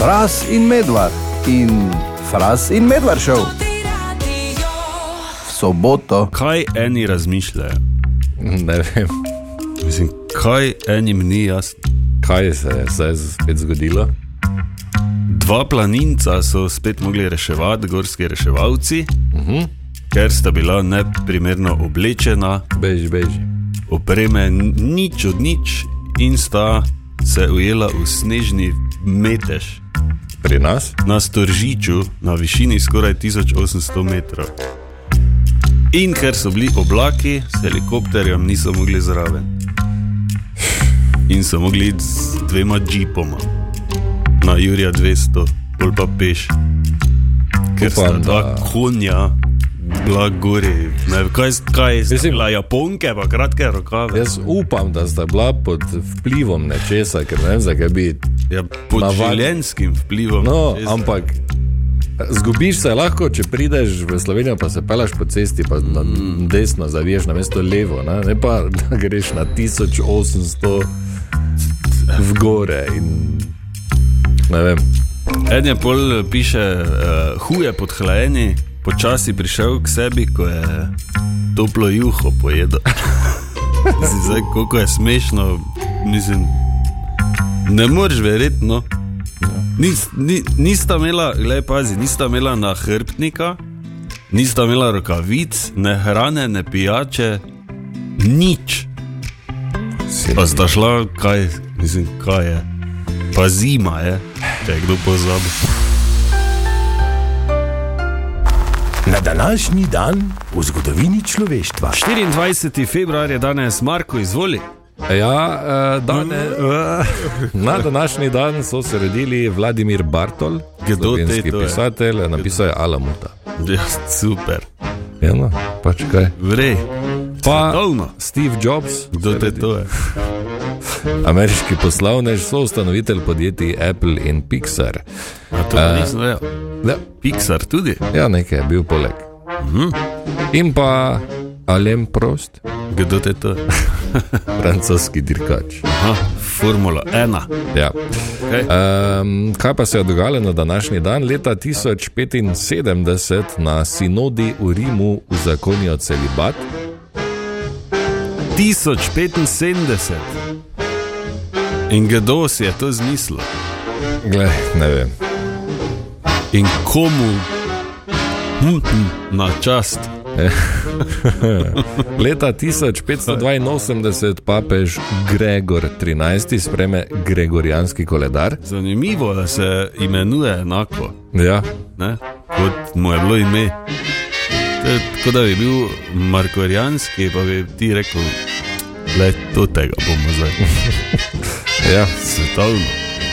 Fras in medvard in Fras in medvard šel. V soboto. Kaj eni razmišljajo? Ne vem, Mislim, kaj enim ni jasno. kaj se je zdaj spet zgodilo. Dva planinca so spet mogli reševati, gorski reševalci, uh -huh. ker sta bila neprimerno oblečena, Beži, beži. opreme nič od nič in sta se ujela v snežni metež Pri nas? na Storžiču na višini skoraj 1800 metrov. In ker so bili oblaki, s helikopterjem niso mogli zraven. In so mogli iti z dvema džipoma na Jurija 200, bolj pa peš. Ker sta Upam, dva da- konja bila gori. Ne, kaj, kaj je Mislim- bila Japonke, pa kratke rokave. Jaz upam, da sta bila pod vplivom nečesa, ker ne vem, zakaj bi. Ja, pod Navad- življenjskim vplivom. No, česa. ampak zgubiš se lahko, če prideš v Slovenijo, pa se peleš po cesti, pa na desno zaviješ na mesto levo, ne, ne pa da greš na 1800 v gore in ne vem. En je pol piše, uh, huje podhlajeni, počasi prišel k sebi, ko je toplo juho pojedel. Zdaj, koliko je smešno, mislim, ne moreš verjeti. No. Nis, ni, nista imela, gledaj, pazi, nista imela nahrbtnika, nista imela rokavic, ne hrane, ne pijače, nič. Pa sta šla, kaj, mislim, kaj je. Pa zima je, če je kdo pozabi. Na današnji dan v zgodovini človeštva. 24. februar je danes, Marko, izvoli. Ja, eh, dane, eh, na današnji dan so se rodili Vladimir Bartol, slovenski to je? pisatelj, napisal je Alamuta. Ja, super, Ja, no, pač kaj. vrej. Pa Svetovno. Steve Jobs, Kdo te to je? ameriški poslovnež, soustanovitelj podjetij Apple in Pixar. A to uh, nisem vedel. Ja, Pixar tudi. ja nekaj je bil poleg. Mhm. In pa Alem Prost, Kdo te to je? francoski dirkač. Aha, Formula 1. Ja. Okay. Um, kaj pa se je dogajalo na današnji dan? Leta 1075 na sinodi v Rimu uzakonijo celibat. 1075. In kdo si je to zmislil? Glej, ne vem. In komu hm, hm, na čast? Leta 1582 papež Gregor XIII spreme Gregorijanski koledar. Zanimivo, da se imenuje enako, Ja, ne? kot mu je bilo ime. Je Tako da bi bil Markorijanski, pa bi ti rekel, le to tega bomo zdaj. ja. Svetovno.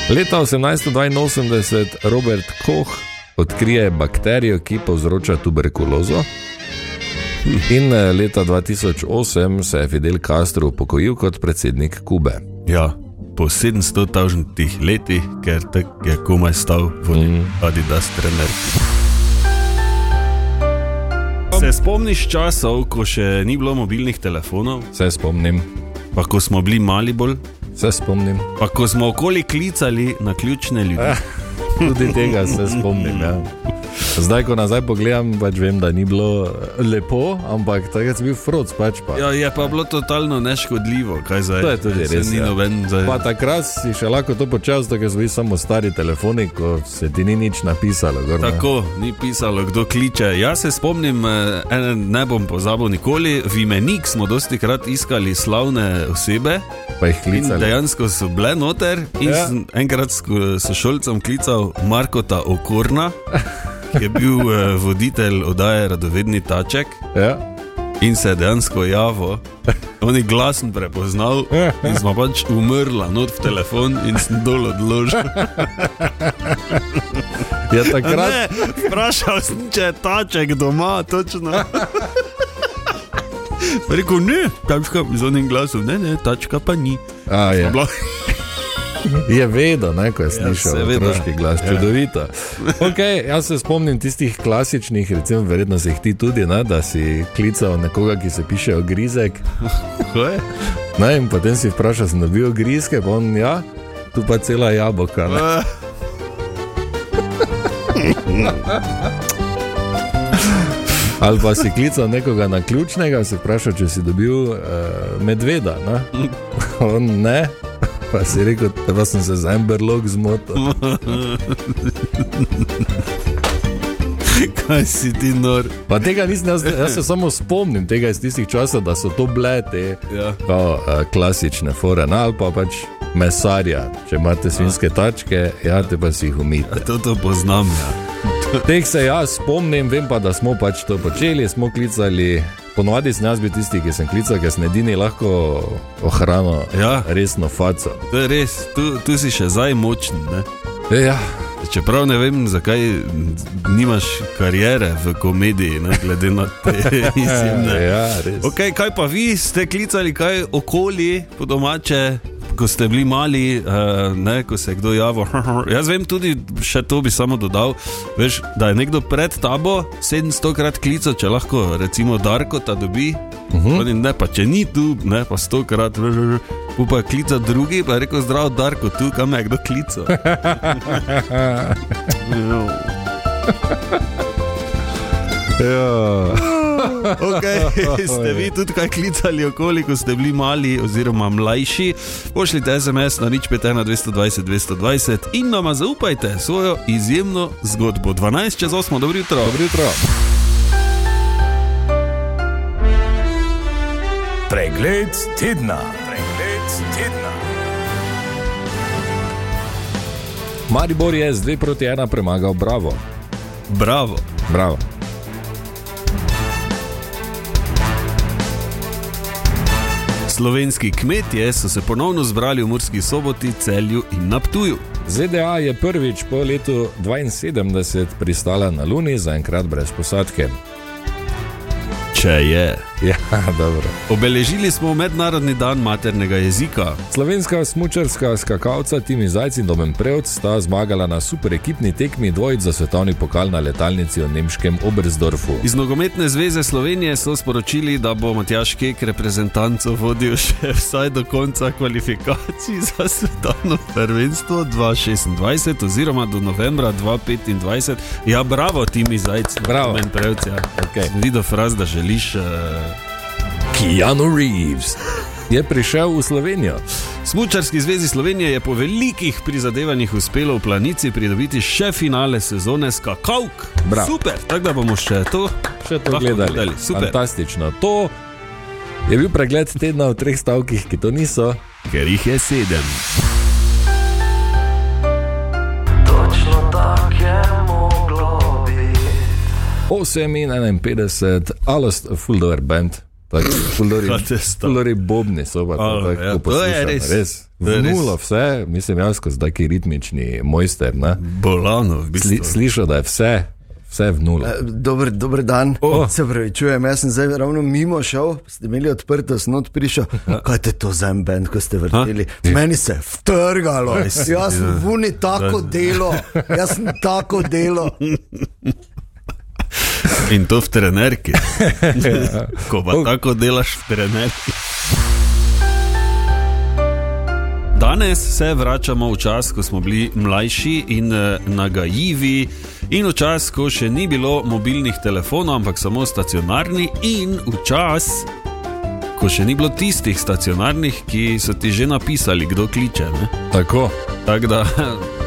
Leta 1882 Robert Koch odkrije bakterijo, ki povzroča tuberkulozo. In eh, leta 2008 se je Fidel Castro upokojil kot predsednik Kube. Ja, po 700 tavžnih letih, ker tako je komaj stal v mm. Adidas trener. Se spomniš časov, ko še ni bilo mobilnih telefonov, Se spomnim, pa ko smo bili mali bolj, se spomnim. pa ko smo okoli klicali na ključne ljudi? Tudi tega se spomnim. Ja. Zdaj, ko nazaj pogledam, pač vem, da ni bilo lepo, ampak takrat si bil froc. Pač pa. Ja, je pa bilo totalno neškodljivo, kaj zdaj. To je tudi res, ja. noben zdaj. Pa takrat si še lahko to počel, ker so bili samo stari telefoni, ko se ti ni nič napisalo. Gor. Tako, ni pisalo, kdo kliče. Jaz se spomnim, eh, ene, ne bom pozabil nikoli, v imenik smo dosti krat iskali slavne osebe. Pa jih klicali. dejansko so bile noter, in Ja. ja. enkrat s sošolcem klical Markota Okorna, ki je bil eh, voditelj oddaje Radovedni Taček. Ja. In se je dejansko javil, on je glasen prepoznal, in smo pač umrla, not v telefon in sem dol odložil. Ja, takrat, Ne, vprašal sem, če je taček doma, točno. Rekel, ne, tačka z onim glasom, ne, ne, tačka pa ni. a, je, Bila- je vedel, ne, ko je slišal ja, otroški glas, Ja. čudovito. Okay, jaz se spomnim tistih klasičnih, recimo, verjetno se jih ti tudi, ne, da si klical nekoga, ki se piše ogrizek. Ne, in potem si vprašal, sem dobil ogrizke, pa on ja, tu pa cela jabolka. Ali pa si klical nekoga na ključnega, se vprašal, če si dobil uh, medveda. Ne? On ne, pa si rekel, da sem se za Emberlog zmotil. Kaj si ti nor? Pa tega nisem, jaz, jaz se samo spomnim tega iz tistih časov, da so to bile te Ja. kao, uh, klasične fore, no, ali pa pač mesarja. Če imate svinske tačke, ja, te pa si jih umite. To, to poznam. Ja. Teh se jaz spomnim, vem pa, da smo pač to počeli, smo klicali. Ponovadi sem jaz bil tisti, ki sem klical, ker sem edini lahko ohranil Ja. resno faco. To je res, tu, tu si še zdaj močen. Ne? Ja, Čeprav ne vem, zakaj nimaš karijere v komediji, ne, glede na te izjemne. ja, res. Okay, kaj pa vi ste klicali, kaj okoli, po domače, ko ste bili mali, uh, ne, ko se je kdo javil. Jaz vem tudi, še to bi samo dodal, veš, da je nekdo pred tabo 700 krat klical, če lahko, recimo, Darko ta dobi. Uh -huh. ne, pa če ni tu, ne, pa 100 krat, pa klica drugi, pa je rekel: Zdravo, Darko, tu kam je kdo klical. Ja. Okay. Ste vi tudi kaj klicali okoli, ko ste bili mali oziroma mlajši? Pošljite SMS na nič 5, 220, 220 in nama zaupajte svojo izjemno zgodbo. 12 čez 8, dobro jutro. Dobro jutro. Pregled tedna. Pregled tedna. Maribor je z 2 proti 1 premagal Bravo. Bravo. Bravo. Slovenski kmetje so se ponovno zbrali v Murski soboti, celju in na Ptuju. ZDA je prvič po letu 72 pristala na Luni, zaenkrat brez posadke. Če je. Ja, dobro. Obeležili smo Mednarodni dan maternega jezika. Slovenska smočarska skakalca Timi Zajc in Domen Prevc sta zmagala na super ekipni tekmi dvojic za svetovni pokal na letalnici v nemškem Oberstdorfu. Iz Nogometne zveze Slovenije so sporočili, da bo Matjaš Kek reprezentanco vodil še vsaj do konca kvalifikacij za svetovno prvenstvo 2026 oziroma do novembra 2025. Ja, bravo, Timi Zajc, Bravo. men prevc. Ja. Okej. Videl fraz, da želiš. Uh, Keanu Reeves je prišel v Slovenijo. Smučarski zvezi Slovenije je po velikih prizadevanjih uspelo v planici pridobiti še finale sezone skakavk. Bravo. Super, tako da bomo še to, Še to gledali. Super, Fantastično. To je bil pregled tedna v treh stavkih, ki to niso. ker jih je sedem. Točno tak je moglo biti. 58, Alost, Fuldover Band. Te sta? fuldori bobni so pa tako ja, to je poslušano, res. res. Vnulo vse, mislim, jaz kot taki ritmični mojster. ne. Bolano, v bistvu. Sli, slišal, da je vse, vse vnulo. Dober, dober dan, oh. se pravi, čujem, jaz sem zdaj ravno mimo šel, ste imeli odprto, sem not prišel. Kaj je to za en bend, ko ste vrteli? Meni se je vtrgalo, jaz sem ja. vuni tako delo, jaz sem tako delo. In to v trenerki. Ko pa tako delaš v trenerki. Danes se vračamo v čas, ko smo bili mlajši in eh, nagajivi, in v čas, ko še ni bilo mobilnih telefonov, ampak samo stacionarni, in v čas, ko še ni bilo tistih stacionarnih, ki so ti že napisali, kdo kliče. ne. Tako. Tako da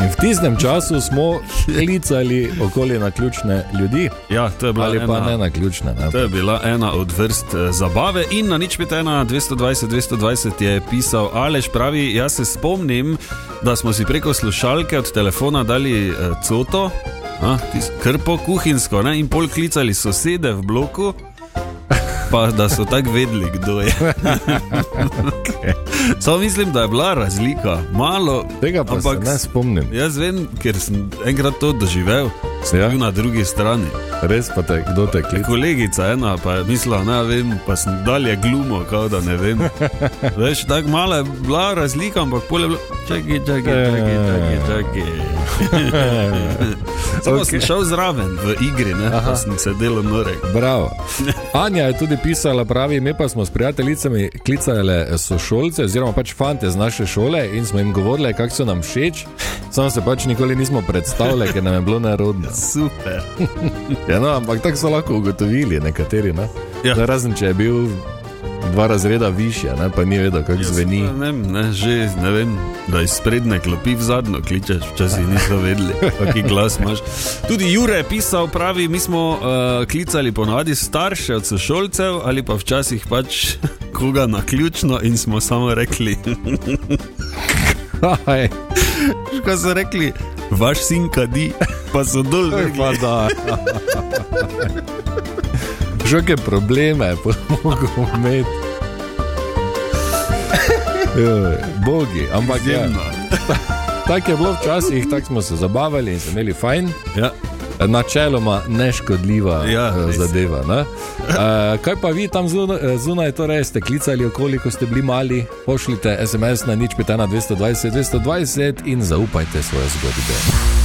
In v tistem času smo klicali okoli na ključne ljudi, ja, to je bila ali pa ena- ne na ključne. Ne? To je bila ena od vrst eh, zabave, in na nič pet, ena, 220, 220 je pisal Aleš, pravi: Jaz se spomnim, da smo si preko slušalke od telefona dali eh, coto, a, krpo kuhinsko, ne, in pol klicali sosede v bloku. Pa da so tako vedeli, kdo je. okay. Samo mislim, da je bila razlika, malo. Tega pa ampak se ne spomnim. Jaz vem, ker sem enkrat to doživel, sem Ja. ja. bil na drugi strani. Res pa te, kdo te kliče. Kolegica ena pa je mislila, ne vem, pa sem dalje glumo, kao da ne vem. Veš, tako malo je bila razlika, ampak pole je bilo, čakaj, čakaj, čakaj, čakaj. čakaj. Samo okay. sem šel zraven v igri, ne, pa sem sedel norek. Bravo. Anja je tudi pisala, pravi, mi pa smo s prijateljicami klicali sošolce, oziroma pač fante z naše šole in smo jim govorili, kako so nam všeč. Samo se pač nikoli nismo predstavljali, ker nam je bilo nerodno. Super. Ja, no, ampak tako so lahko ugotovili nekateri. Ne? Ja. Ja. Razen če je bil dva razreda više, ne? pa ni vedel, kako zveni. Ne, vem, ne, že ne vem, da iz predne klopi v zadnjo kličeš, včasih niso vedeli, kakšen glas imaš. Tudi Jure je pisal, pravi, mi smo uh, klicali ponavadi starše od sošolcev ali pa včasih pač koga na ključno in smo samo rekli, kaj so rekli, vaš sin kadi, pa so dol rekli. pa da. Žoke probleme, pomogo imeti. Bogi, ampak ja, Izjemno. tako je bilo včasih, tako smo se zabavali in se imeli fajn. Ja. Načeloma neškodljiva Ja, ja, res. zadeva. ne. Uh, kaj pa vi tam zunaj, zunaj torej ste klicali, okoli, ko ste bili mali, pošljite SMS na nič peta na 220 220 in zaupajte svoje zgodbe.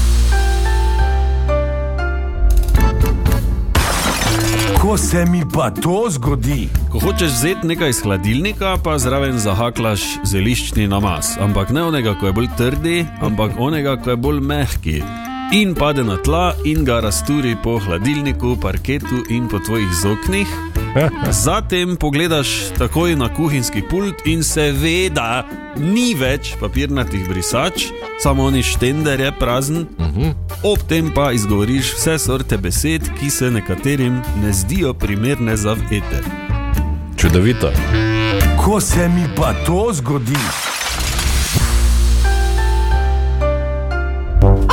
Ko se mi pa to zgodi, Ko hočeš vzeti nekaj iz hladilnika, pa zraven zahaklaš zeliščni namaz. Ampak ne onega, ko je bolj trdi, ampak onega, ko je bolj mehki. In pade na tla in ga rasturi po hladilniku, parketu in po tvojih zoknih. Zatem pogledaš takoj na kuhinjski pult in seveda ni več papirnatih brisač, samo oni štender je prazen. Ob tem pa izgovoriš vse sorte besed, ki se nekaterim ne zdijo primerne za veter. Čudovito. ko se mi pa to zgodi.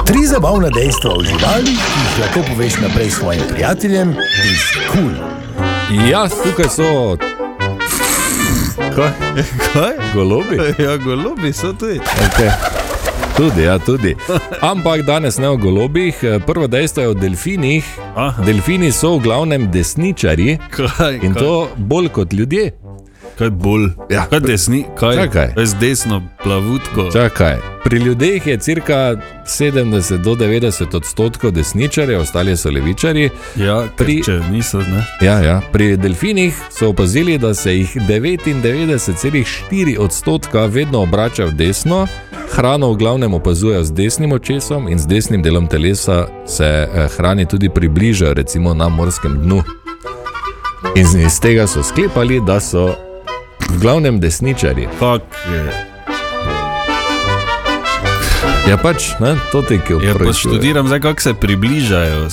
Tri zabavna dejstva o živalih, ki jih lahko poveš naprej svojim prijateljem, si kul. Cool. Ja, tukaj so. Kaj? Kaj? Golobi? Ja, golobi so tudi. Okay. Tudi, ja, tudi. Ampak danes ne o golobih. Prvo dejstvo je o delfinih. Aha. Delfini so v glavnem desničari Kaj, in kaj, to bolj kot ljudje. Kaj bolj? Ja. Kaj desni? Kaj? Čakaj. Kaj z desno plavutko? Čakaj. Pri ljudeh je cirka 70 do 90 odstotkov desničarjev, ostali so levičari. Ja, Pri- če niso, ne. Ja, ja. Pri delfinih so opazili, da se jih 99,4 odstotka vedno obrača v desno, hrano v glavnem opazujejo z desnim očesom in z desnim delom telesa se eh, hrani tudi približajo, recimo na morskem dnu. In iz tega so sklepali, da so v glavnem desničari. Kak je? Ja, pač, ne, to ti ki Ja, pa opravičuje. študiram zdaj, kako se približajo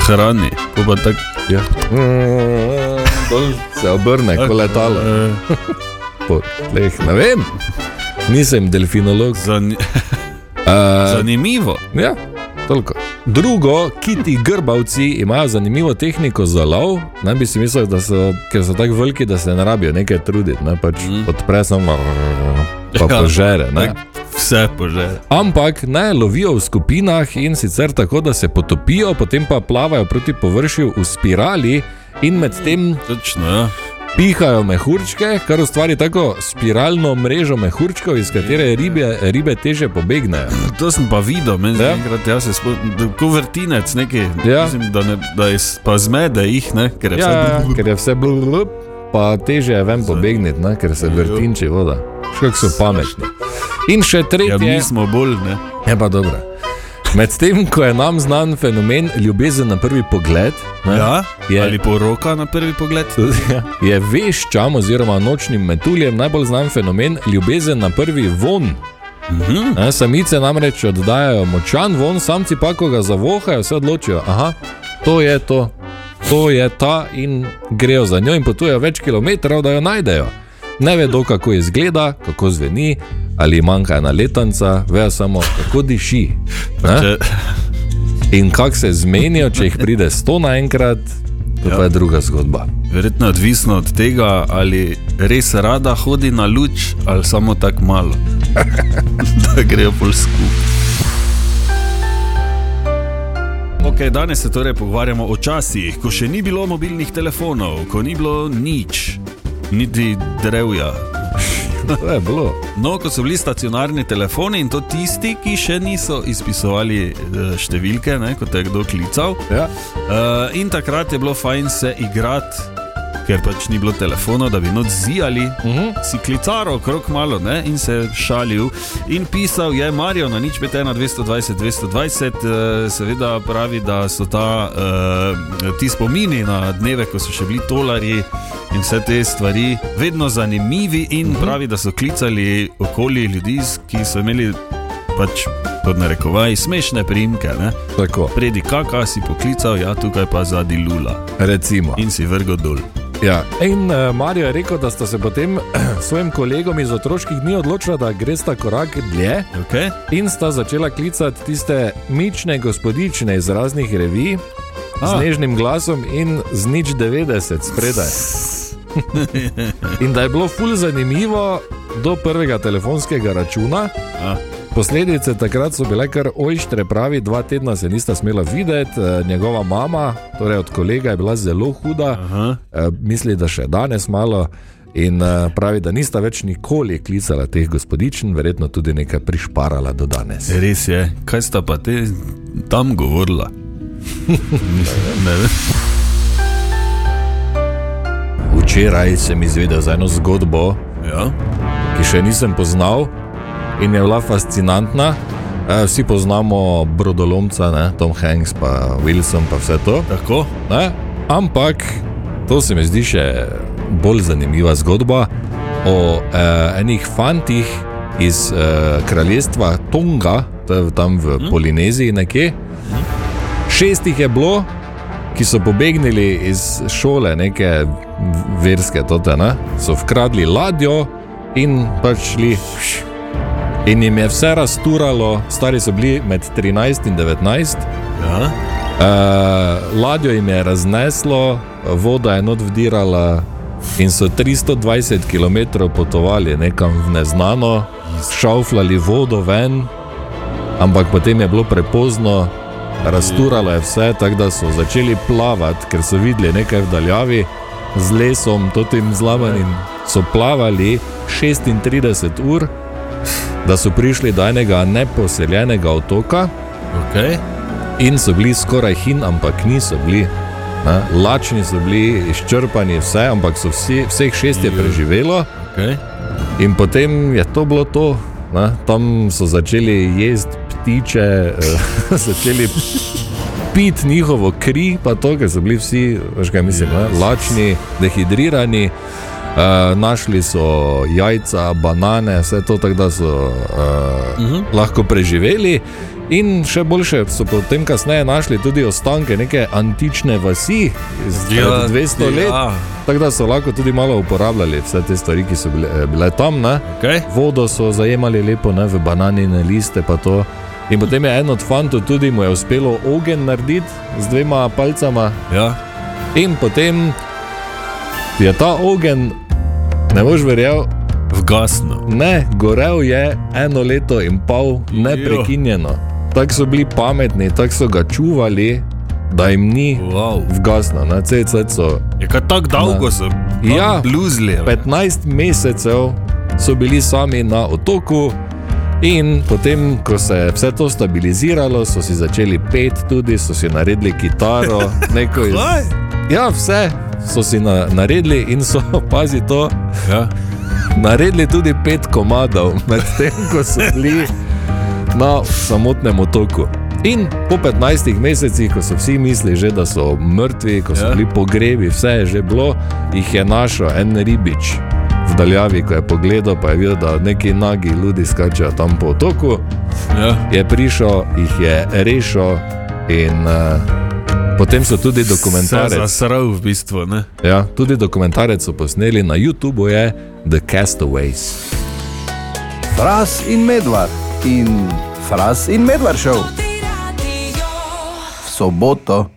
hrani. Ko pa tak, Ja. Dol se obrne, kot letalo. eh, Po tleh, ne vem, nisem delfinolog. zani... Uh, Zanimivo. Ja, toliko. Drugo, kiti grbavci imajo zanimivo tehniko za lov. Naj bi si mislil, da so, ker so tako veliki, da se ne rabijo nekaj truditi. Ne? Pač mm. Odpre samo pa Ja, požere. Ne? Vse požere. Ampak ne lovijo v skupinah in sicer tako, da se potopijo, potem pa plavajo proti površju v spirali in medtem Točno, ja. Pihajo mehurčke, kar ustvari tako spiralno mrežo mehurčkov, iz katere ribe, ribe teže pobegnejo. To sem pa videl, meni Ja. ja. enkrat, jaz se spomnim, kot vrtinec, neki, Ja. mislim, da, ne, da je pa zmede jih, ne, ker je Ja, vse ker je vse blub, pa teže je ven pobegniti, ne, ker se vrtinči voda. Škak so pametni. In še Ja, tretje, mi smo bolj, ne. je pa dobro. Medtem ko je nam znan fenomen ljubezen na prvi pogled, ne, Ja, je- ali poroka na prvi pogled. je veščam oziroma nočnim metuljem najbolj znan fenomen ljubezen na prvi von. Mhm. Ne, Samice namreč oddajajo močan von, samci pa, ko ga zavohajo, se odločijo, da to je to, to je ta in grejo za njo in potujejo več kilometrov, da jo najdejo. Ne vedo, kako izgleda, kako zveni, ali manjka ena letanca, vejo samo, kako diši. Ne? In kako se zmenijo, če jih pride sto naenkrat, to ja. pa je druga zgodba. verjetno odvisno od tega, ali res rada hodi na luč, ali samo tako malo. da grejo pol skupaj. Okay, danes se torej pogovarjamo o časih, ko še ni bilo mobilnih telefonov, ko ni bilo nič, niti drevja. To je bilo. No, ko so bili stacionarni telefoni in to tisti, ki še niso izpisovali eh, številke, ne, kot je kdo klical. Ja. Uh, in takrat je bilo fajn se igrati ker pač ni bilo telefona, da bi noč zijali, uh -huh. si klical okrog malo ne, in se šalil. In pisal je Marijo na nič 51, 220, 220, eh, seveda pravi, da so ta, uh, ti spomini na dneve, ko so še bili tolarji in vse te stvari, vedno zanimivi. In uh -huh. pravi, da so klicali okoli ljudi, ki so imeli pač. Pod narekovaji smešne primke, ne? Tako. Predi kaka si poklical, ja, tukaj pa zadnji lula. Recimo. In si vrgel dol. Ja. In uh, Marijo je rekel, da sta se potem s svojim kolegom iz otroških dni odločila, da gre sta korak dlje. Okay. In sta začela klicati tiste mične gospodične iz raznih revij A. z nežnim glasom in z nič 90 spredaj. In da je bilo ful zanimivo do prvega telefonskega računa. A. Posledice takrat so bile kar ojštre, pravi, dva tedna se nista smela videti, eh, njegova mama, torej od kolega, je bila zelo huda, Aha. eh, misli, da še danes malo. In eh, pravi, da nista več nikoli klicala teh gospodičen, verjetno tudi nekaj prišparala do danes. Res je, kaj sta pa te tam govorila? ne vem. Včeraj sem izvedel za eno zgodbo, Ja. ki še nisem poznal in je bila fascinantna. Eh, Vsi poznamo brodolomca, ne? Tom Hanks, pa Wilson, pa vse to. Tako? Ne? Ampak to se mi zdi še bolj zanimiva zgodba o eh, enih fantih iz eh, kraljestva Tonga, to je tam v hmm? Polineziji nekje. Šestih je bilo, ki so pobegnili iz šole, neke verske, tote, ne? so vkradli ladjo in pač šli. In jim je vse rasturalo, stari so bili med 13 in 19. Ja. Uh, ladjo jim je razneslo, voda je not vdirala in so 320 km potovali nekam v neznano, šauflali vodo ven, ampak potem je bilo prepozno, razturalo je vse, tako da so začeli plavati, ker so videli nekaj v daljavi z lesom, totim zlamanim. So plavali 36 ur, da so prišli do enega neposeljenega otoka. Okay. In so bili skoraj hin, ampak niso bili. Ne? Lačni so bili, izčrpani, vse, ampak so vsi, vseh šest je preživelo. Okay. In potem je to bilo to. Ne? Tam so začeli jesti ptiče, začeli piti njihovo kri, pa to, ker so bili vsi, veš kaj mislim, ne? lačni, dehidrirani. Uh, našli so jajca, banane, vse to, tako da so uh, uh -huh. lahko preživeli. In še boljše so potem kasneje našli tudi ostanke neke antične vasi iz Ja, 200 let. ja. Tako da so lahko tudi malo uporabljali vse te stvari, ki so bile, eh, bile tam. Ne? Okay. Vodo so zajemali lepo ne, v bananine liste. pa to. In potem je en od fantov tudi mu je uspelo ogen narediti z dvema palcama. Ja. In potem je ta ogen, ne boš verjel, Vgasno. ne, gorel je eno leto in pol neprekinjeno. Tako so bili pametni, tako so ga čuvali, da jim ni Wow. vgasno, na CC so Je kaj tako dolgo so Ja. bluzli? 15 mesecev so bili sami na otoku, in potem, ko se je vse to stabiliziralo, so si začeli peti, tudi so si naredili kitaro, neko iz. Ja, vse so si na, naredili in so, pazi to, Ja. naredili tudi pet komadov, medtem ko so bili na samotnem otoku. In po 15 mesecih, ko so vsi mislili, že, da so mrtvi, ko so Ja. bili pogrebi, vse je že bilo, jih je našel en ribič v daljavi, ko je pogledal, pa je videl, da neki nagi ljudje skačejo tam po otoku. Ja. Je prišel, jih je rešil, in uh, potem so tudi dokumentarec. zasral v bistvu, ne? Ja, tudi dokumentarec so posneli na YouTubu, je The Castaways. Fras in medvard in fras in medvard šel v soboto.